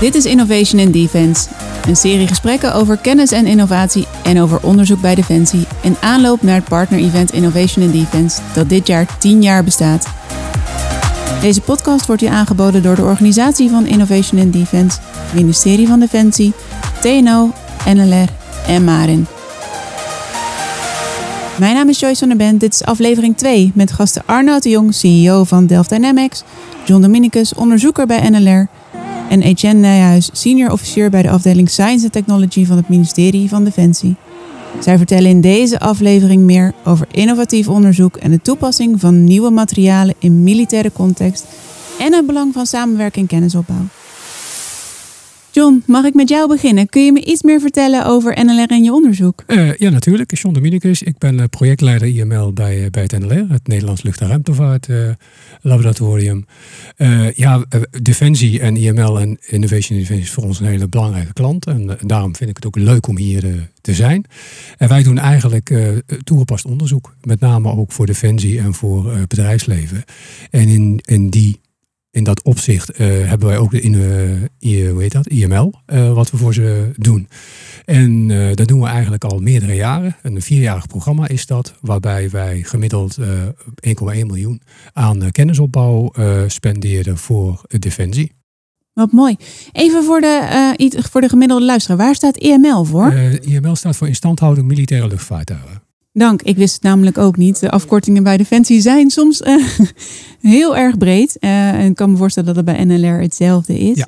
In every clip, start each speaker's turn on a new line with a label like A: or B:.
A: Dit is Innovation in Defense, een serie gesprekken over kennis en innovatie en over onderzoek bij Defensie in aanloop naar het partner-event Innovation in Defense dat dit jaar 10 jaar bestaat. Deze podcast wordt u aangeboden door de organisatie van Innovation in Defense, ministerie van Defensie, TNO, NLR en Marin. Mijn naam is Joyce van der Bent. Dit is aflevering 2 met gasten Arnoud de Jong, CEO van Delft Dynamics, John Dominicus, onderzoeker bij NLR en Etienne Nijhuis, senior officier bij de afdeling Science and Technology van het ministerie van Defensie. Zij vertellen in deze aflevering meer over innovatief onderzoek en de toepassing van nieuwe materialen in militaire context en het belang van samenwerking en kennisopbouw. John, mag ik met jou beginnen? Kun je me iets meer vertellen over NLR en je onderzoek?
B: Uh, ja, natuurlijk. John Dominicus. Ik ben projectleider IML bij, bij het NLR, het Nederlands Lucht- en Ruimtevaart Laboratorium. Ja, Defensie en IML en Innovation Defensie is voor ons een hele belangrijke klant. En daarom vind ik het ook leuk om hier te zijn. En wij doen eigenlijk toegepast onderzoek, met name ook voor Defensie en voor bedrijfsleven. En in, in die in dat opzicht uh, hebben wij ook de in, uh, hoe heet dat? IML, uh, wat we voor ze doen. En dat doen we eigenlijk al meerdere jaren. Een vierjarig programma is dat, waarbij wij gemiddeld 1,1 miljoen aan kennisopbouw spenderen voor Defensie.
A: Wat mooi. Even voor de, voor de gemiddelde luisteraar, waar staat IML voor?
B: IML staat voor Instandhouding Militaire Luchtvaartuigen.
A: Dank. Ik wist het namelijk ook niet. De afkortingen bij Defensie zijn soms uh, heel erg breed. Uh, en ik kan me voorstellen dat het bij NLR hetzelfde is. Ja.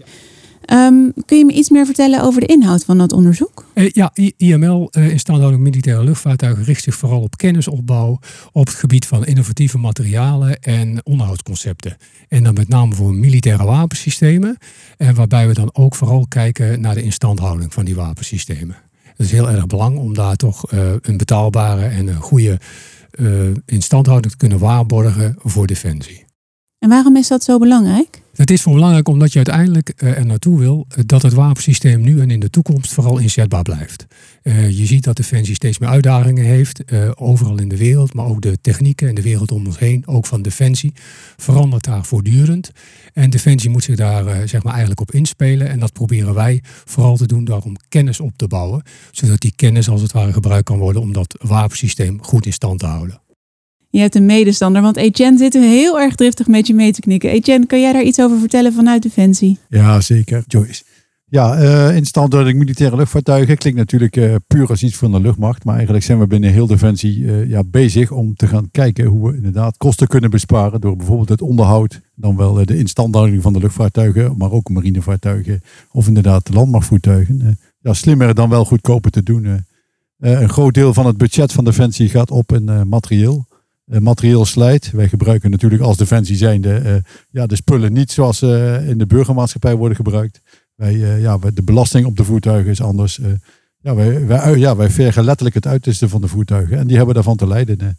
A: Um, kun je me iets meer vertellen over de inhoud van dat onderzoek?
B: Uh, ja, IML, Instandhouding Militaire Luchtvaartuigen, richt zich vooral op kennisopbouw op het gebied van innovatieve materialen en onderhoudsconcepten. En dan met name voor militaire wapensystemen. En waarbij we dan ook vooral kijken naar de instandhouding van die wapensystemen. Het is heel erg belangrijk om daar toch uh, een betaalbare en een goede uh, instandhouding te kunnen waarborgen voor Defensie.
A: En waarom is dat zo belangrijk?
B: Het is voor belangrijk omdat je uiteindelijk uh, er naartoe wil dat het wapensysteem nu en in de toekomst vooral inzetbaar blijft. Uh, je ziet dat Defensie steeds meer uitdagingen heeft, overal in de wereld, maar ook de technieken en de wereld om ons heen, ook van Defensie, verandert daar voortdurend. En Defensie moet zich daar zeg maar eigenlijk op inspelen en dat proberen wij vooral te doen door om kennis op te bouwen, zodat die kennis als het ware gebruikt kan worden om dat wapensysteem goed in stand te houden.
A: Je hebt een medestander, want Etienne zit heel erg driftig met je mee te knikken. Etienne, kan jij daar iets over vertellen vanuit Defensie?
C: Ja, zeker, Joyce. Ja, uh, instandhouding militaire luchtvaartuigen klinkt natuurlijk uh, puur als iets van de luchtmacht. Maar eigenlijk zijn we binnen heel Defensie uh, ja, bezig om te gaan kijken hoe we inderdaad kosten kunnen besparen. Door bijvoorbeeld het onderhoud, dan wel de instandhouding van de luchtvaartuigen, maar ook marinevaartuigen of inderdaad landmachtvoertuigen. ja, slimmer dan wel goedkoper te doen. een groot deel van het budget van Defensie gaat op in materieel. Eh, materieel slijt. Wij gebruiken natuurlijk als defensie zijnde uh, ja, de spullen niet zoals uh, in de burgermaatschappij worden gebruikt. Wij, ja, de belasting op de voertuigen is anders. ja, wij, wij, ja, wij vergen letterlijk het uiterste van de voertuigen en die hebben daarvan te lijden.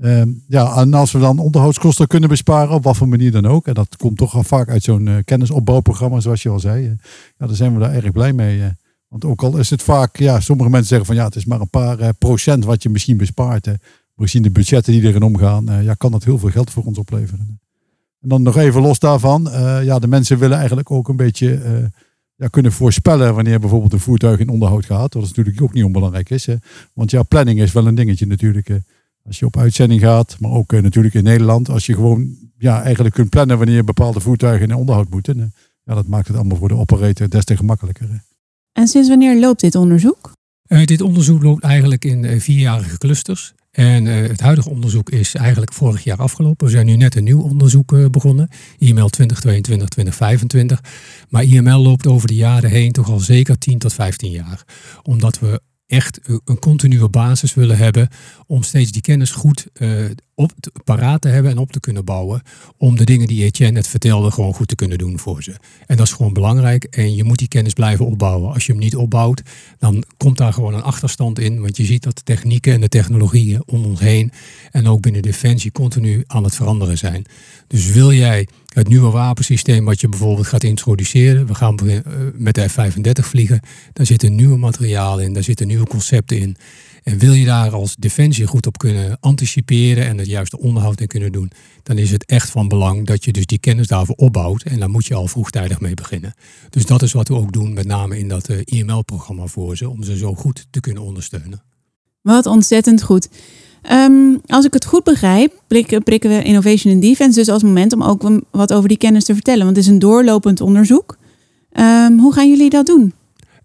C: Ehm, ja, en als we dan onderhoudskosten kunnen besparen, op wat voor manier dan ook, en dat komt toch vaak uit zo'n kennisopbouwprogramma, zoals je al zei, ja, dan zijn we daar erg blij mee. want ook al is het vaak, ja, sommige mensen zeggen van ja, het is maar een paar procent wat je misschien bespaart we zien de budgetten die erin omgaan, uh, ja, kan dat heel veel geld voor ons opleveren. En dan nog even los daarvan, uh, ja, de mensen willen eigenlijk ook een beetje uh, ja, kunnen voorspellen wanneer bijvoorbeeld een voertuig in onderhoud gaat. Wat natuurlijk ook niet onbelangrijk is. Hè. Want ja, planning is wel een dingetje natuurlijk. Als je op uitzending gaat, maar ook natuurlijk in Nederland, als je gewoon ja, eigenlijk kunt plannen wanneer bepaalde voertuigen in onderhoud moeten. ja, dat maakt het allemaal voor de operator des te gemakkelijker.
A: En sinds wanneer loopt dit onderzoek?
B: dit onderzoek loopt eigenlijk in vierjarige clusters. En uh, het huidige onderzoek is eigenlijk vorig jaar afgelopen. We zijn nu net een nieuw onderzoek uh, begonnen. IML 2022-2025. Maar IML loopt over de jaren heen toch al zeker 10 tot 15 jaar. Omdat we echt een continue basis willen hebben om steeds die kennis goed uh, op te, paraat te hebben en op te kunnen bouwen. Om de dingen die Etienne net vertelde gewoon goed te kunnen doen voor ze. En dat is gewoon belangrijk. En je moet die kennis blijven opbouwen. Als je hem niet opbouwt, dan komt daar gewoon een achterstand in. Want je ziet dat de technieken en de technologieën om ons heen en ook binnen Defensie continu aan het veranderen zijn. Dus wil jij het nieuwe wapensysteem wat je bijvoorbeeld gaat introduceren. We gaan met de F-35 vliegen. Daar zitten nieuwe materialen in, daar zitten nieuwe concepten in. En wil je daar als defensie goed op kunnen anticiperen en het juiste onderhoud in kunnen doen, dan is het echt van belang dat je dus die kennis daarvoor opbouwt. En daar moet je al vroegtijdig mee beginnen. Dus dat is wat we ook doen, met name in dat IML-programma voor ze, om ze zo goed te kunnen ondersteunen.
A: Wat ontzettend goed. Ehm, als ik het goed begrijp, prikken, we Innovation in Defense dus als moment om ook wat over die kennis te vertellen. Want het is een doorlopend onderzoek. Um, hoe gaan jullie dat doen?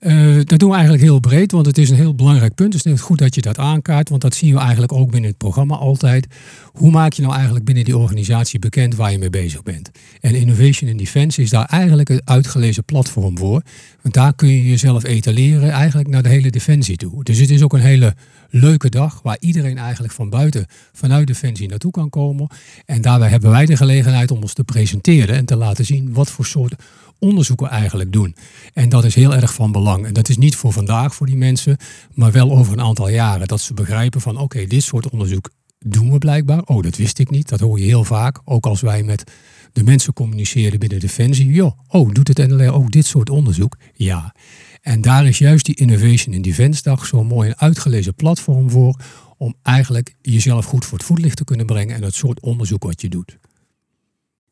B: Uh, dat doen we eigenlijk heel breed, want het is een heel belangrijk punt. Dus het is goed dat je dat aankaart, want dat zien we eigenlijk ook binnen het programma altijd. Hoe maak je nou eigenlijk binnen die organisatie bekend waar je mee bezig bent? En Innovation in Defense is daar eigenlijk een uitgelezen platform voor. Want daar kun je jezelf etaleren eigenlijk naar de hele defensie toe. Dus het is ook een hele leuke dag waar iedereen eigenlijk van buiten vanuit Defensie naartoe kan komen. En daarbij hebben wij de gelegenheid om ons te presenteren en te laten zien wat voor soort onderzoeken eigenlijk doen. En dat is heel erg van belang. En dat is niet voor vandaag voor die mensen, maar wel over een aantal jaren. Dat ze begrijpen van oké, dit soort onderzoek doen we blijkbaar. Oh, dat wist ik niet. Dat hoor je heel vaak. Ook als wij met de mensen communiceren binnen Defensie. Jo, oh, doet het NLR ook dit soort onderzoek? Ja. En daar is juist die Innovation in Defense Dag zo'n mooi en uitgelezen platform voor. Om eigenlijk jezelf goed voor het voetlicht te kunnen brengen en het soort onderzoek wat je doet.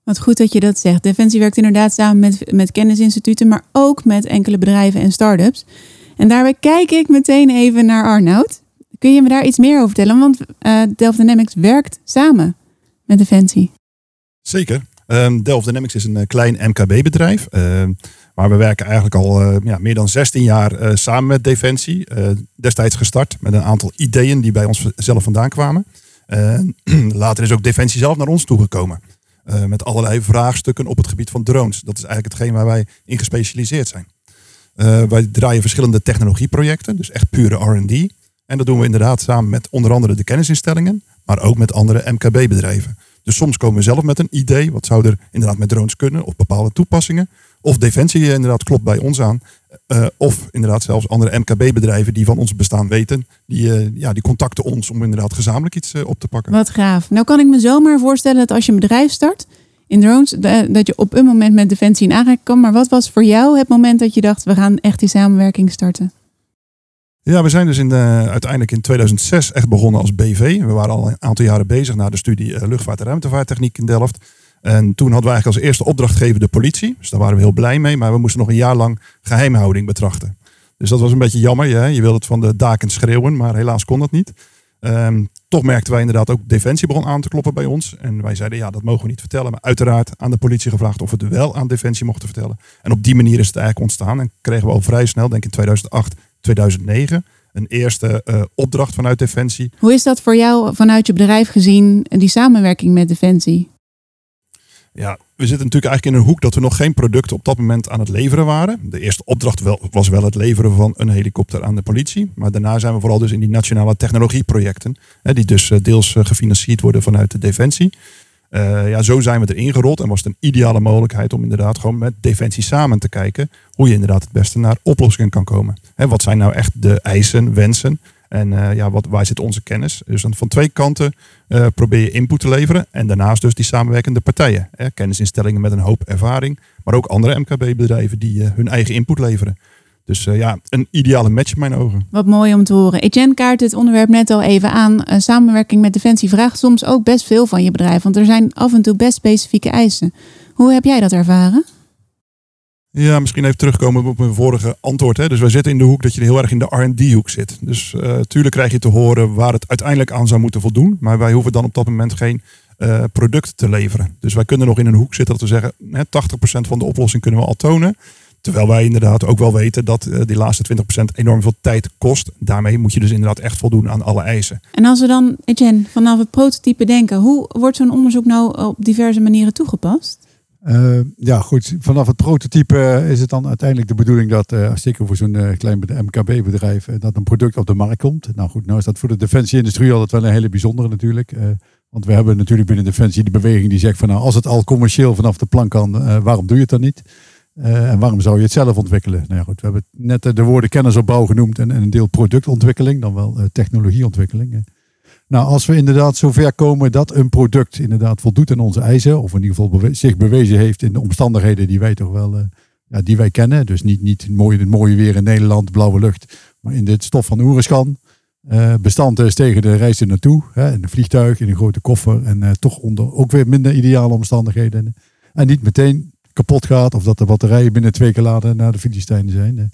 A: Wat goed dat je dat zegt. Defensie werkt inderdaad samen met, met kennisinstituten, maar ook met enkele bedrijven en start-ups. En daarbij kijk ik meteen even naar Arnoud. Kun je me daar iets meer over vertellen? Want uh, Delft Dynamics werkt samen met Defensie.
D: Zeker. Um, Delft Dynamics is een uh, klein MKB-bedrijf. Ehm, maar we werken eigenlijk al uh, ja, meer dan 16 jaar samen met Defensie. destijds gestart met een aantal ideeën die bij ons zelf vandaan kwamen. later is ook Defensie zelf naar ons toegekomen. Uh, met allerlei vraagstukken op het gebied van drones. Dat is eigenlijk hetgeen waar wij in gespecialiseerd zijn. Uh, wij draaien verschillende technologieprojecten, dus echt pure RD. En dat doen we inderdaad samen met onder andere de kennisinstellingen, maar ook met andere MKB-bedrijven. Dus soms komen we zelf met een idee, wat zou er inderdaad met drones kunnen, of bepaalde toepassingen. Of Defensie inderdaad klopt bij ons aan. Uh, of inderdaad zelfs andere MKB-bedrijven die van ons bestaan weten. Die, uh, ja, die contacten ons om inderdaad gezamenlijk iets uh, op te pakken.
A: Wat gaaf. Nou kan ik me zomaar voorstellen dat als je een bedrijf start in drones, dat je op een moment met Defensie in aanraking kan. Maar wat was voor jou het moment dat je dacht, we gaan echt die samenwerking starten?
D: Ja, we zijn dus in de, uiteindelijk in 2006 echt begonnen als BV. We waren al een aantal jaren bezig na de studie luchtvaart- en ruimtevaarttechniek in Delft. En toen hadden we eigenlijk als eerste opdrachtgever de politie. Dus daar waren we heel blij mee. Maar we moesten nog een jaar lang geheimhouding betrachten. Dus dat was een beetje jammer. Ja. Je wilde het van de daken schreeuwen, maar helaas kon dat niet. Um, toch merkten wij inderdaad ook Defensie begon aan te kloppen bij ons. En wij zeiden, ja, dat mogen we niet vertellen. Maar uiteraard aan de politie gevraagd of we het wel aan Defensie mochten vertellen. En op die manier is het eigenlijk ontstaan. En kregen we al vrij snel, denk ik in 2008, 2009, een eerste uh, opdracht vanuit Defensie.
A: Hoe is dat voor jou vanuit je bedrijf gezien, die samenwerking met Defensie?
D: Ja, we zitten natuurlijk eigenlijk in een hoek dat we nog geen producten op dat moment aan het leveren waren. De eerste opdracht wel, was wel het leveren van een helikopter aan de politie. Maar daarna zijn we vooral dus in die nationale technologieprojecten. Hè, die dus eh, deels eh, gefinancierd worden vanuit de Defensie. Uh, ja, zo zijn we erin gerold en was het een ideale mogelijkheid om inderdaad gewoon met Defensie samen te kijken hoe je inderdaad het beste naar oplossingen kan komen. Hè, wat zijn nou echt de eisen, wensen en uh, ja, wat, waar zit onze kennis? Dus dan van twee kanten uh, probeer je input te leveren. En daarnaast dus die samenwerkende partijen. Hè? Kennisinstellingen met een hoop ervaring. Maar ook andere MKB-bedrijven die uh, hun eigen input leveren. Dus ja, een ideale match in mijn ogen.
A: Wat mooi om te horen. Etienne kaart het onderwerp net al even aan. samenwerking met Defensie vraagt soms ook best veel van je bedrijf. Want er zijn af en toe best specifieke eisen. Hoe heb jij dat ervaren?
D: Ja, misschien even terugkomen op mijn vorige antwoord. Hè. Dus wij zitten in de hoek dat je heel erg in de R&D-hoek zit. Dus uh, tuurlijk krijg je te horen waar het uiteindelijk aan zou moeten voldoen. Maar wij hoeven dan op dat moment geen uh, product te leveren. Dus wij kunnen nog in een hoek zitten dat we zeggen, hè, 80% van de oplossing kunnen we al tonen. Terwijl wij inderdaad ook wel weten dat uh, die laatste 20% enorm veel tijd kost. Daarmee moet je dus inderdaad echt voldoen aan alle eisen.
A: En als we dan, Etienne, vanaf het prototype denken, hoe wordt zo'n onderzoek nou op diverse manieren toegepast?
C: Uh, ja, goed. Vanaf het prototype is het dan uiteindelijk de bedoeling dat, uh, zeker voor zo'n klein MKB-bedrijf, dat een product op de markt komt. Nou goed, nou is dat voor de defensieindustrie altijd wel een hele bijzondere natuurlijk. want we hebben natuurlijk binnen Defensie de beweging die zegt van nou, als het al commercieel vanaf de plank kan, waarom doe je het dan niet? en waarom zou je het zelf ontwikkelen? Nou ja, goed, we hebben net de woorden kennisopbouw genoemd en, en, een deel productontwikkeling, dan wel technologieontwikkeling. Nou, als we inderdaad zover komen dat een product inderdaad voldoet aan onze eisen, of in ieder geval zich bewezen heeft in de omstandigheden die wij toch wel uh, ja, die wij kennen. Dus niet, niet mooi, het mooie weer in Nederland, blauwe lucht, maar in dit stof van Oeriskan. Uh, bestand is tegen de reis er naartoe. Hè, in een vliegtuig, in een grote koffer. En uh, toch onder ook weer minder ideale omstandigheden. En niet meteen kapot gaat. Of dat de batterijen binnen twee keer laden naar de Filistijnen zijn.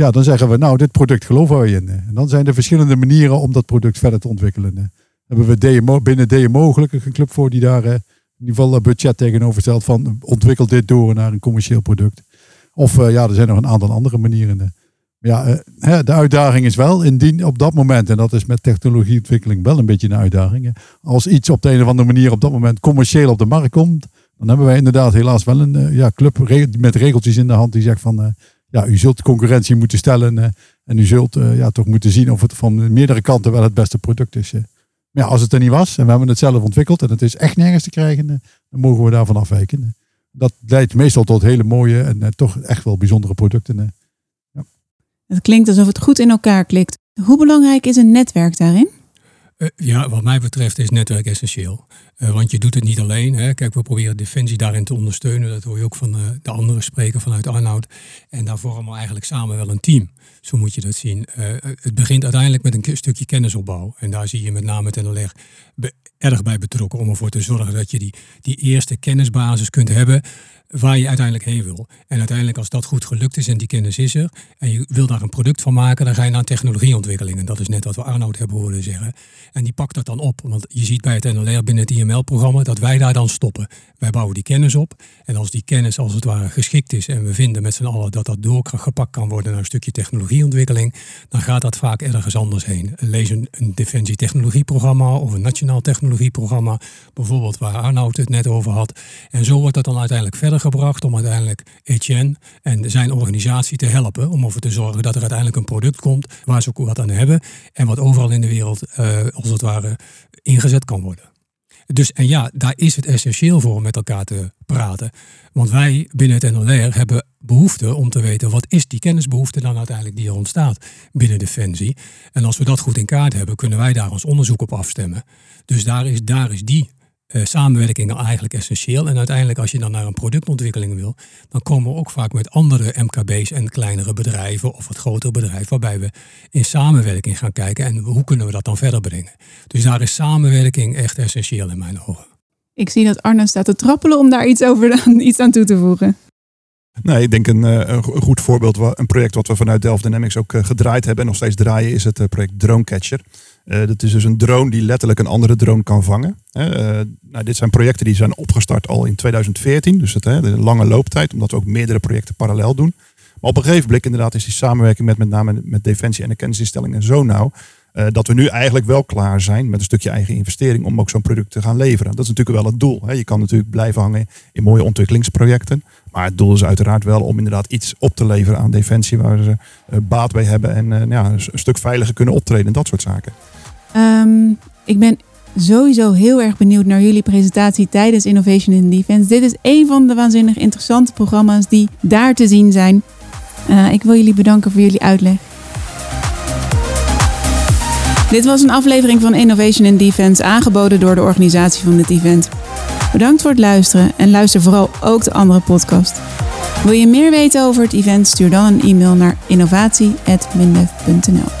C: Ja, dan zeggen we, nou, dit product geloven wij in. En dan zijn er verschillende manieren om dat product verder te ontwikkelen. Hebben we DMO, binnen DMO gelukkig een club voor die daar in ieder geval budget tegenover stelt van ontwikkel dit door naar een commercieel product. Of ja, er zijn nog een aantal andere manieren ja, uh, de uitdaging is wel, indien op dat moment, en dat is met technologieontwikkeling wel een beetje een uitdaging, als iets op de een of andere manier op dat moment commercieel op de markt komt, dan hebben wij inderdaad helaas wel een ja, club met regeltjes in de hand die zegt van, ja, u zult concurrentie moeten stellen en u zult ja, toch moeten zien of het van meerdere kanten wel het beste product is. Maar ja, als het er niet was en we hebben het zelf ontwikkeld en het is echt nergens te krijgen, dan mogen we daarvan afwijken. Dat leidt meestal tot hele mooie en toch echt wel bijzondere producten.
A: Het klinkt alsof het goed in elkaar klikt. Hoe belangrijk is een netwerk daarin?
B: Uh, ja, wat mij betreft is netwerk essentieel. Uh, want je doet het niet alleen. Hè. Kijk, we proberen Defensie daarin te ondersteunen. Dat hoor je ook van uh, de andere spreker vanuit Arnoud. En daar vormen we eigenlijk samen wel een team. Zo moet je dat zien. het begint uiteindelijk met een stukje kennisopbouw. En daar zie je met name NLR erg bij betrokken. Om ervoor te zorgen dat je die, die eerste kennisbasis kunt hebben waar je uiteindelijk heen wil. En uiteindelijk als dat goed gelukt is en die kennis is er en je wil daar een product van maken, dan ga je naar technologieontwikkeling. En dat is net wat we Arnoud hebben horen zeggen. En die pakt dat dan op. Want je ziet bij het NLR binnen het IML-programma dat wij daar dan stoppen. Wij bouwen die kennis op. En als die kennis als het ware geschikt is en we vinden met z'n allen dat dat doorgepakt kan worden naar een stukje technologieontwikkeling, dan gaat dat vaak ergens anders heen. Lees een, een defensie technologieprogramma of een nationaal technologieprogramma, bijvoorbeeld waar Arnoud het net over had. En zo wordt dat dan uiteindelijk verder gebracht om uiteindelijk Etienne en zijn organisatie te helpen. Om ervoor te zorgen dat er uiteindelijk een product komt waar ze ook wat aan hebben. En wat overal in de wereld uh, als het ware ingezet kan worden. Dus en ja, daar is het essentieel voor om met elkaar te praten. Want wij binnen het NLR hebben behoefte om te weten wat is die kennisbehoefte dan uiteindelijk die er ontstaat binnen Defensie. En als we dat goed in kaart hebben, kunnen wij daar ons onderzoek op afstemmen. Dus daar is, daar is die uh, samenwerking dan eigenlijk essentieel. En uiteindelijk als je dan naar een productontwikkeling wil, dan komen we ook vaak met andere MKB's en kleinere bedrijven of wat grotere bedrijven, waarbij we in samenwerking gaan kijken en hoe kunnen we dat dan verder brengen. Dus daar is samenwerking echt essentieel in mijn ogen.
A: Ik zie dat Arne staat te trappelen om daar iets, over, iets aan toe te voegen.
D: Nee, ik denk een, eh, een goed voorbeeld, een project wat we vanuit Delft Dynamics ook eh, gedraaid hebben en nog steeds draaien, is het project Dronecatcher. Uh, dat is dus een drone die letterlijk een andere drone kan vangen. Uh, nou, dit zijn projecten die zijn opgestart al in 2014. Dus het, uh, de lange looptijd, omdat we ook meerdere projecten parallel doen. Maar op een gegeven moment inderdaad is die samenwerking met met name met Defensie en de kennisinstellingen zo nauw. Uh, dat we nu eigenlijk wel klaar zijn met een stukje eigen investering om ook zo'n product te gaan leveren. Dat is natuurlijk wel het doel. Hè. Je kan natuurlijk blijven hangen in mooie ontwikkelingsprojecten. Maar het doel is uiteraard wel om inderdaad iets op te leveren aan Defensie waar ze uh, baat bij hebben en uh, ja, een stuk veiliger kunnen optreden en dat soort zaken.
A: Um, ik ben sowieso heel erg benieuwd naar jullie presentatie tijdens Innovation in Defense. Dit is een van de waanzinnig interessante programma's die daar te zien zijn. Uh, ik wil jullie bedanken voor jullie uitleg. Dit was een aflevering van Innovation in Defense, aangeboden door de organisatie van dit event. Bedankt voor het luisteren en luister vooral ook de andere podcast. Wil je meer weten over het event? Stuur dan een e-mail naar innovatie.mindef.nl.